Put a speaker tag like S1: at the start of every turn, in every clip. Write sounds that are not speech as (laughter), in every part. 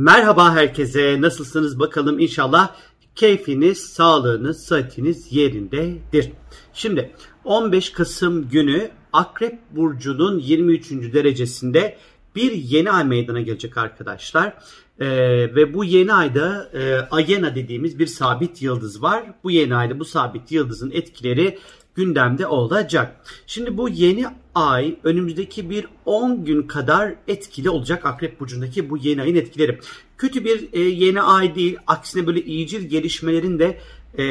S1: Merhaba herkese. Nasılsınız bakalım inşallah keyfiniz, sağlığınız, sıhhatiniz yerindedir. Şimdi 15 Kasım günü Akrep Burcu'nun 23. derecesinde bir yeni ay meydana gelecek arkadaşlar. Ee, ve bu yeni ayda e, Ayena dediğimiz bir sabit yıldız var. Bu yeni ayda bu sabit yıldızın etkileri gündemde olacak. Şimdi bu yeni ay önümüzdeki bir 10 gün kadar etkili olacak Akrep Burcu'ndaki bu yeni ayın etkileri. Kötü bir e, yeni ay değil aksine böyle iyicil gelişmelerin de e,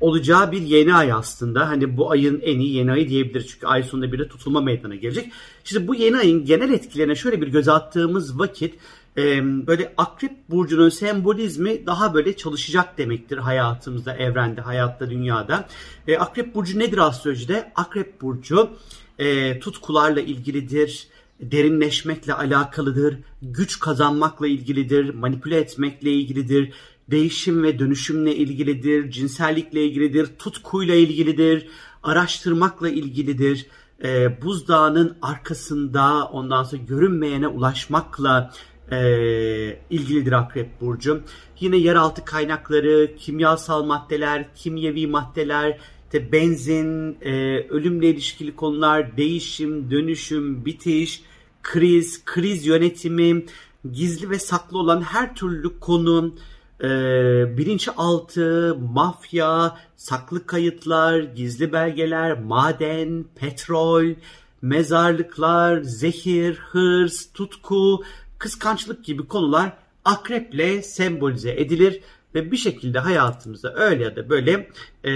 S1: olacağı bir yeni ay aslında. Hani bu ayın en iyi yeni ayı diyebiliriz. Çünkü ay sonunda bir de tutulma meydana gelecek. Şimdi bu yeni ayın genel etkilerine şöyle bir göz attığımız vakit e, böyle akrep burcunun sembolizmi daha böyle çalışacak demektir hayatımızda, evrende, hayatta, dünyada. E, akrep burcu nedir astrolojide? Akrep burcu e, tutkularla ilgilidir, derinleşmekle alakalıdır, güç kazanmakla ilgilidir, manipüle etmekle ilgilidir, değişim ve dönüşümle ilgilidir, cinsellikle ilgilidir, tutkuyla ilgilidir, araştırmakla ilgilidir. E, buzdağının arkasında ondan sonra görünmeyene ulaşmakla e, ilgilidir Akrep Burcu. Yine yeraltı kaynakları, kimyasal maddeler, kimyevi maddeler, benzin, e, ölümle ilişkili konular, değişim, dönüşüm, bitiş, kriz, kriz yönetimi, gizli ve saklı olan her türlü konu, e, bilinçaltı, mafya, saklı kayıtlar, gizli belgeler, maden, petrol, mezarlıklar, zehir, hırs, tutku, kıskançlık gibi konular akreple sembolize edilir ve bir şekilde hayatımızda öyle ya da böyle e,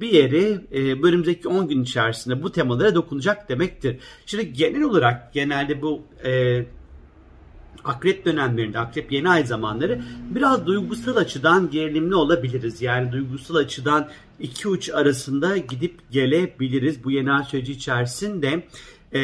S1: bir yeri e, önümüzdeki 10 gün içerisinde bu temalara dokunacak demektir. Şimdi genel olarak genelde bu e, akrep dönemlerinde, akrep yeni ay zamanları biraz duygusal açıdan gerilimli olabiliriz. Yani duygusal açıdan iki uç arasında gidip gelebiliriz. Bu yeni ay süreci içerisinde e,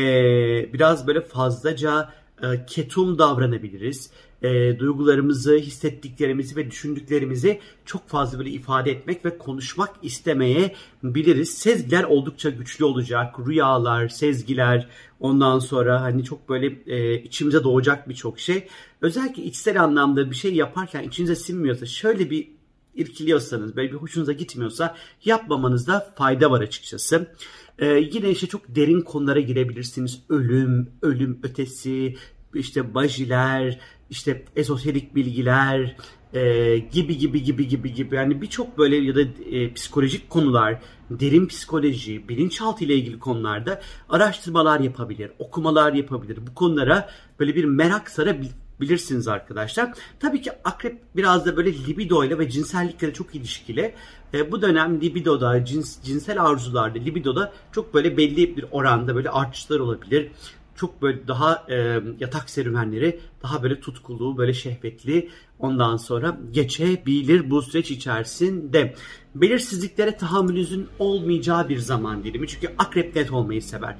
S1: biraz böyle fazlaca e, ketum davranabiliriz. E, duygularımızı, hissettiklerimizi ve düşündüklerimizi çok fazla böyle ifade etmek ve konuşmak istemeye biliriz. Sezgiler oldukça güçlü olacak. Rüyalar, sezgiler, ondan sonra hani çok böyle e, içimize doğacak birçok şey. Özellikle içsel anlamda bir şey yaparken içinize sinmiyorsa şöyle bir irkiliyorsanız, böyle bir hoşunuza gitmiyorsa yapmamanızda fayda var açıkçası. Ee, yine işte çok derin konulara girebilirsiniz. Ölüm, ölüm ötesi, işte bajiler, işte esoterik bilgiler e, gibi gibi gibi gibi gibi yani birçok böyle ya da e, psikolojik konular, derin psikoloji, bilinçaltı ile ilgili konularda araştırmalar yapabilir, okumalar yapabilir. Bu konulara böyle bir merak sarabilirsiniz arkadaşlar. Tabii ki akrep biraz da böyle libido ile ve cinsellikle çok ilişkili. E, bu dönem libidoda, cins, cinsel arzularda, libidoda çok böyle belli bir oranda böyle artışlar olabilir çok böyle daha e, yatak serüvenleri daha böyle tutkulu, böyle şehvetli ondan sonra geçebilir bu süreç içerisinde. Belirsizliklere tahammülünüzün olmayacağı bir zaman dilimi. Çünkü akrep net olmayı sever.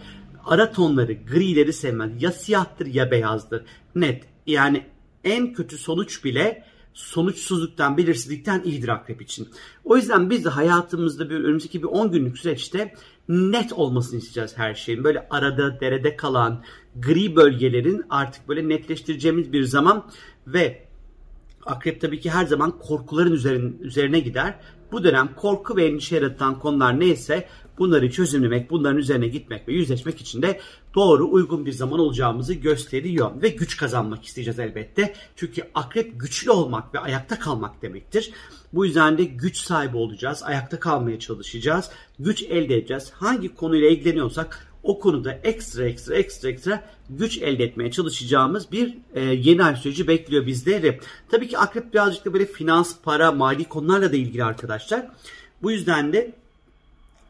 S1: Ara tonları, grileri sevmez. Ya siyahtır ya beyazdır. Net. Yani en kötü sonuç bile sonuçsuzluktan, belirsizlikten iyidir akrep için. O yüzden biz de hayatımızda bir önümüzdeki bir 10 günlük süreçte net olmasını isteyeceğiz her şeyin. Böyle arada, derede kalan gri bölgelerin artık böyle netleştireceğimiz bir zaman ve akrep tabii ki her zaman korkuların üzerine, gider. Bu dönem korku ve endişe yaratan konular neyse bunları çözümlemek, bunların üzerine gitmek ve yüzleşmek için de doğru uygun bir zaman olacağımızı gösteriyor. Ve güç kazanmak isteyeceğiz elbette. Çünkü akrep güçlü olmak ve ayakta kalmak demektir. Bu yüzden de güç sahibi olacağız. Ayakta kalmaya çalışacağız. Güç elde edeceğiz. Hangi konuyla ilgileniyorsak o konuda ekstra ekstra ekstra ekstra güç elde etmeye çalışacağımız bir e, yeni ay süreci bekliyor bizleri. Tabii ki akrep birazcık da böyle finans, para, mali konularla da ilgili arkadaşlar. Bu yüzden de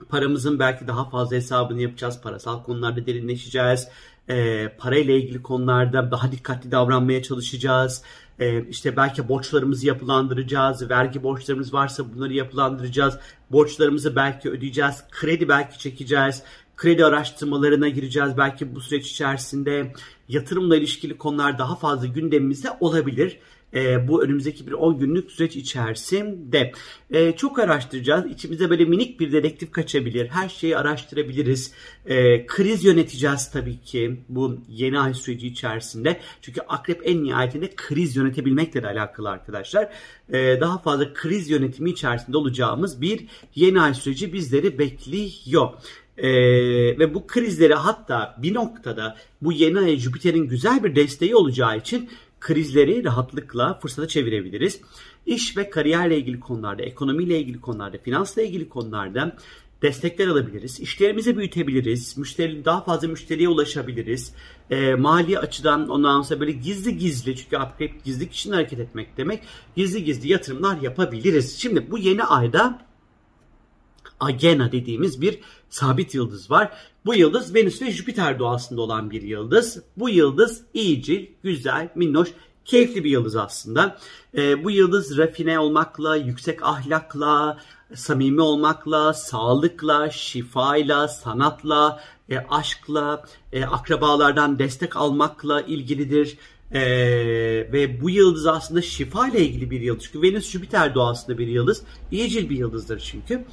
S1: paramızın belki daha fazla hesabını yapacağız. Parasal konularda derinleşeceğiz. E, parayla ilgili konularda daha dikkatli davranmaya çalışacağız. E, işte belki borçlarımızı yapılandıracağız. Vergi borçlarımız varsa bunları yapılandıracağız. Borçlarımızı belki ödeyeceğiz. Kredi belki çekeceğiz. Kredi araştırmalarına gireceğiz. Belki bu süreç içerisinde yatırımla ilişkili konular daha fazla gündemimizde olabilir. e, bu önümüzdeki bir 10 günlük süreç içerisinde. E, çok araştıracağız. İçimize böyle minik bir dedektif kaçabilir. Her şeyi araştırabiliriz. E, kriz yöneteceğiz tabii ki bu yeni ay süreci içerisinde. Çünkü akrep en nihayetinde kriz yönetebilmekle de alakalı arkadaşlar. E, daha fazla kriz yönetimi içerisinde olacağımız bir yeni ay süreci bizleri bekliyor. Ee, ve bu krizleri hatta bir noktada bu yeni ay Jüpiter'in güzel bir desteği olacağı için krizleri rahatlıkla fırsata çevirebiliriz. İş ve kariyerle ilgili konularda, ekonomiyle ilgili konularda, finansla ilgili konularda destekler alabiliriz. İşlerimizi büyütebiliriz. Müşteri, daha fazla müşteriye ulaşabiliriz. E, mali açıdan ondan sonra böyle gizli gizli çünkü akrep gizli kişinin hareket etmek demek. Gizli gizli yatırımlar yapabiliriz. Şimdi bu yeni ayda Agena dediğimiz bir sabit yıldız var. Bu yıldız Venüs ve Jüpiter doğasında olan bir yıldız. Bu yıldız iyicil, güzel, minnoş, keyifli bir yıldız aslında. E, bu yıldız rafine olmakla, yüksek ahlakla, samimi olmakla, sağlıkla, şifayla, sanatla, e, aşkla, e, akrabalardan destek almakla ilgilidir. Ee, ve bu yıldız aslında şifa ile ilgili bir yıldız. Çünkü Venüs Jüpiter doğasında bir yıldız. İyicil bir yıldızdır çünkü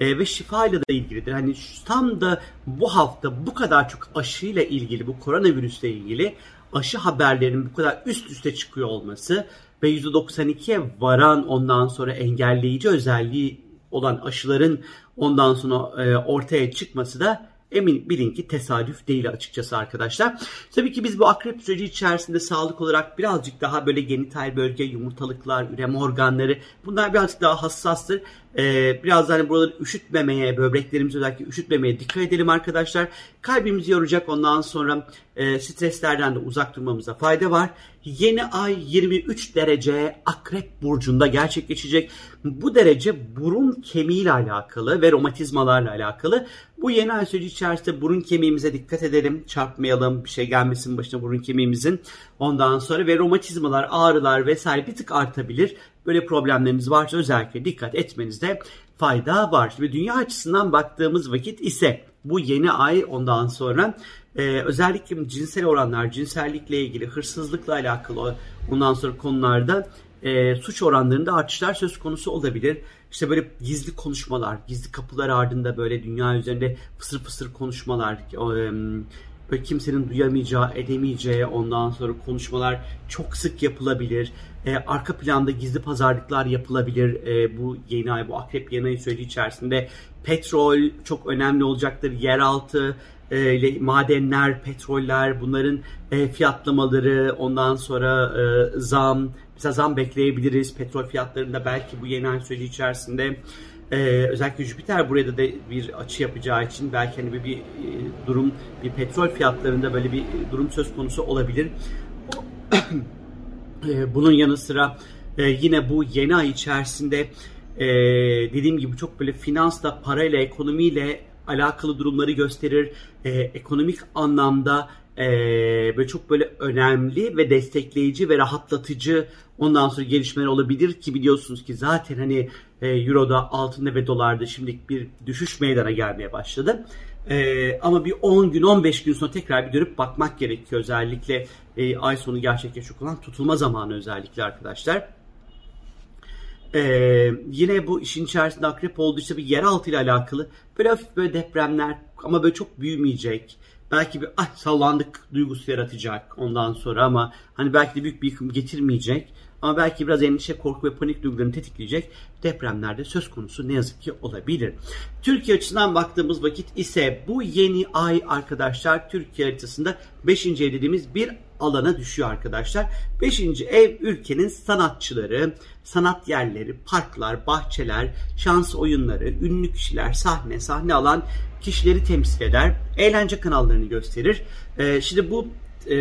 S1: e, ve şifayla da ilgilidir. Hani tam da bu hafta bu kadar çok aşıyla ilgili, bu koronavirüsle ilgili aşı haberlerinin bu kadar üst üste çıkıyor olması ve %92'ye varan ondan sonra engelleyici özelliği olan aşıların ondan sonra e, ortaya çıkması da emin bilin ki tesadüf değil açıkçası arkadaşlar. Tabii ki biz bu akrep süreci içerisinde sağlık olarak birazcık daha böyle genital bölge, yumurtalıklar, üreme organları bunlar birazcık daha hassastır. Ee, biraz hani buraları üşütmemeye, böbreklerimizi özellikle üşütmemeye dikkat edelim arkadaşlar. Kalbimizi yoracak ondan sonra e, streslerden de uzak durmamıza fayda var. Yeni ay 23 derece akrep burcunda gerçekleşecek. Bu derece burun kemiğiyle alakalı ve romatizmalarla alakalı. Bu yeni ay süreci içerisinde burun kemiğimize dikkat edelim. Çarpmayalım, bir şey gelmesin başına burun kemiğimizin. Ondan sonra ve romatizmalar, ağrılar vesaire bir tık artabilir. Böyle problemleriniz varsa özellikle dikkat etmenizde fayda var. Şimdi dünya açısından baktığımız vakit ise bu yeni ay ondan sonra e, özellikle cinsel oranlar, cinsellikle ilgili, hırsızlıkla alakalı ondan sonra konularda e, suç oranlarında artışlar söz konusu olabilir. İşte böyle gizli konuşmalar, gizli kapılar ardında böyle dünya üzerinde fısır fısır konuşmalar, e, böyle kimsenin duyamayacağı, edemeyeceği ondan sonra konuşmalar çok sık yapılabilir. E, arka planda gizli pazarlıklar yapılabilir. E, bu yeni ay, bu akrep yeni ay süreci içerisinde petrol çok önemli olacaktır. Yeraltı, e, madenler, petroller, bunların e, fiyatlamaları, ondan sonra e, zam, mesela zam bekleyebiliriz. Petrol fiyatlarında belki bu yeni ay süreci içerisinde ee, özellikle Jüpiter buraya da bir açı yapacağı için belki hani bir, bir durum, bir petrol fiyatlarında böyle bir durum söz konusu olabilir. (coughs) Ee, bunun yanı sıra e, yine bu yeni ay içerisinde e, dediğim gibi çok böyle finansla, parayla, ekonomiyle alakalı durumları gösterir. E, ekonomik anlamda böyle çok böyle önemli ve destekleyici ve rahatlatıcı ondan sonra gelişmeler olabilir ki biliyorsunuz ki zaten hani e, Euro'da, altında ve dolarda şimdilik bir düşüş meydana gelmeye başladı. E, ama bir 10 gün 15 gün sonra tekrar bir dönüp bakmak gerekiyor özellikle e, ay sonu gerçekleşecek olan tutulma zamanı özellikle arkadaşlar. Ee, yine bu işin içerisinde akrep olduğu işte bir yeraltı ile alakalı böyle hafif böyle depremler ama böyle çok büyümeyecek. Belki bir ah sallandık duygusu yaratacak ondan sonra ama hani belki de büyük bir yıkım getirmeyecek. Ama belki biraz endişe, korku ve panik duygularını tetikleyecek depremlerde söz konusu ne yazık ki olabilir. Türkiye açısından baktığımız vakit ise bu yeni ay arkadaşlar Türkiye haritasında 5. ev dediğimiz bir alana düşüyor arkadaşlar. 5. ev ülkenin sanatçıları, sanat yerleri, parklar, bahçeler, şans oyunları, ünlü kişiler, sahne, sahne alan kişileri temsil eder. Eğlence kanallarını gösterir. Ee, şimdi bu e,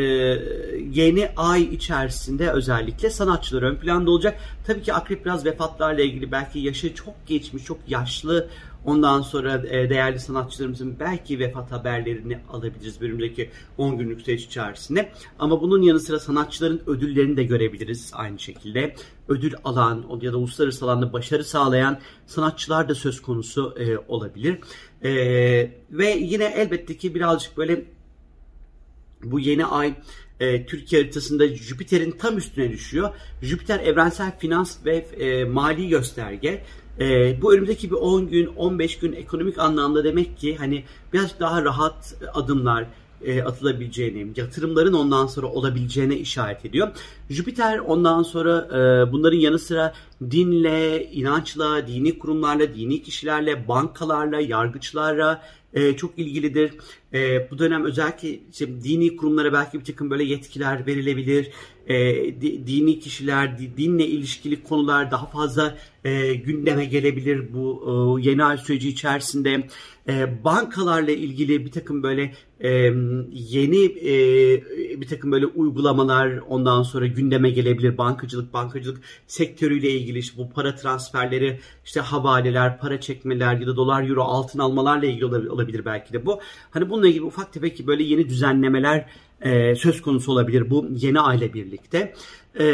S1: yeni ay içerisinde özellikle sanatçılar ön planda olacak. Tabii ki akrep biraz vefatlarla ilgili belki yaşı çok geçmiş, çok yaşlı Ondan sonra e, değerli sanatçılarımızın belki vefat haberlerini alabiliriz bölümdeki 10 günlük süreç içerisinde. Ama bunun yanı sıra sanatçıların ödüllerini de görebiliriz aynı şekilde. Ödül alan ya da uluslararası alanda başarı sağlayan sanatçılar da söz konusu e, olabilir. E, ve yine elbette ki birazcık böyle bu yeni ay e, Türkiye haritasında Jüpiter'in tam üstüne düşüyor. Jüpiter evrensel finans ve e, mali gösterge. E, bu önümüzdeki bir 10 gün, 15 gün ekonomik anlamda demek ki hani biraz daha rahat adımlar, e, atılabileceğini, yatırımların ondan sonra olabileceğine işaret ediyor. Jüpiter ondan sonra e, bunların yanı sıra dinle, inançla, dini kurumlarla, dini kişilerle, bankalarla, yargıçlarla e, çok ilgilidir. E, bu dönem özellikle işte, dini kurumlara belki bir takım böyle yetkiler verilebilir. E, di, dini kişiler, di, dinle ilişkili konular daha fazla e, gündeme gelebilir bu e, yeni ay süreci içerisinde. E, bankalarla ilgili bir takım böyle e, yeni e, bir takım böyle uygulamalar ondan sonra gündeme gelebilir. Bankacılık, bankacılık sektörüyle ilgili işte bu para transferleri, işte havaleler, para çekmeler ya da dolar, euro, altın almalarla ilgili olabilir belki de bu. Hani bununla ilgili ufak tefek böyle yeni düzenlemeler e, söz konusu olabilir bu yeni ayla birlikte. E,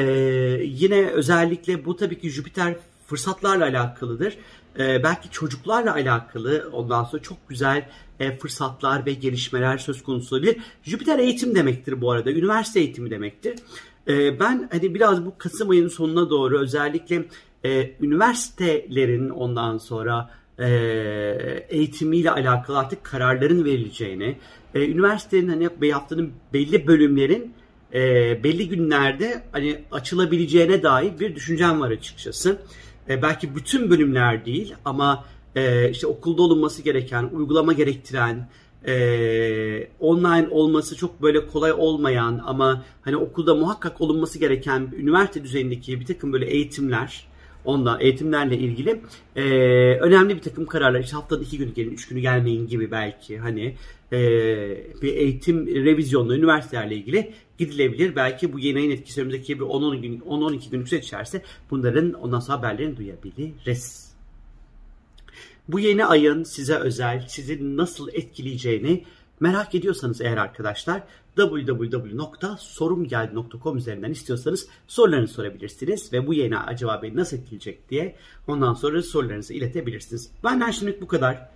S1: yine özellikle bu tabii ki Jüpiter fırsatlarla alakalıdır. E, belki çocuklarla alakalı ondan sonra çok güzel e, fırsatlar ve gelişmeler söz konusu olabilir. Jüpiter eğitim demektir bu arada. Üniversite eğitimi demektir. E, ben hani biraz bu Kasım ayının sonuna doğru özellikle e, üniversitelerin ondan sonra e, eğitimiyle alakalı artık kararların verileceğini, e, üniversitenin hani haftanın belli bölümlerin e, belli günlerde hani açılabileceğine dair bir düşüncem var açıkçası. E, belki bütün bölümler değil ama işte okulda olunması gereken, uygulama gerektiren, e, online olması çok böyle kolay olmayan ama hani okulda muhakkak olunması gereken üniversite düzeyindeki bir takım böyle eğitimler Ondan eğitimlerle ilgili e, önemli bir takım kararlar. İşte haftada iki gün gelin, üç günü gelmeyin gibi belki hani e, bir eğitim revizyonlu üniversitelerle ilgili gidilebilir. Belki bu yeni ayın etkisi önümüzdeki bir 10-12 gün, 10-12 günlük süreç içerisinde bunların ondan sonra haberlerini duyabiliriz. Bu yeni ayın size özel, sizi nasıl etkileyeceğini merak ediyorsanız eğer arkadaşlar www.sorumgeldi.com üzerinden istiyorsanız sorularınızı sorabilirsiniz ve bu yeni acaba beni nasıl etkileyecek diye ondan sonra sorularınızı iletebilirsiniz. Benden şimdilik bu kadar.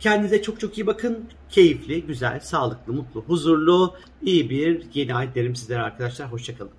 S1: Kendinize çok çok iyi bakın. Keyifli, güzel, sağlıklı, mutlu, huzurlu, iyi bir yeni ay derim sizlere arkadaşlar. Hoşçakalın.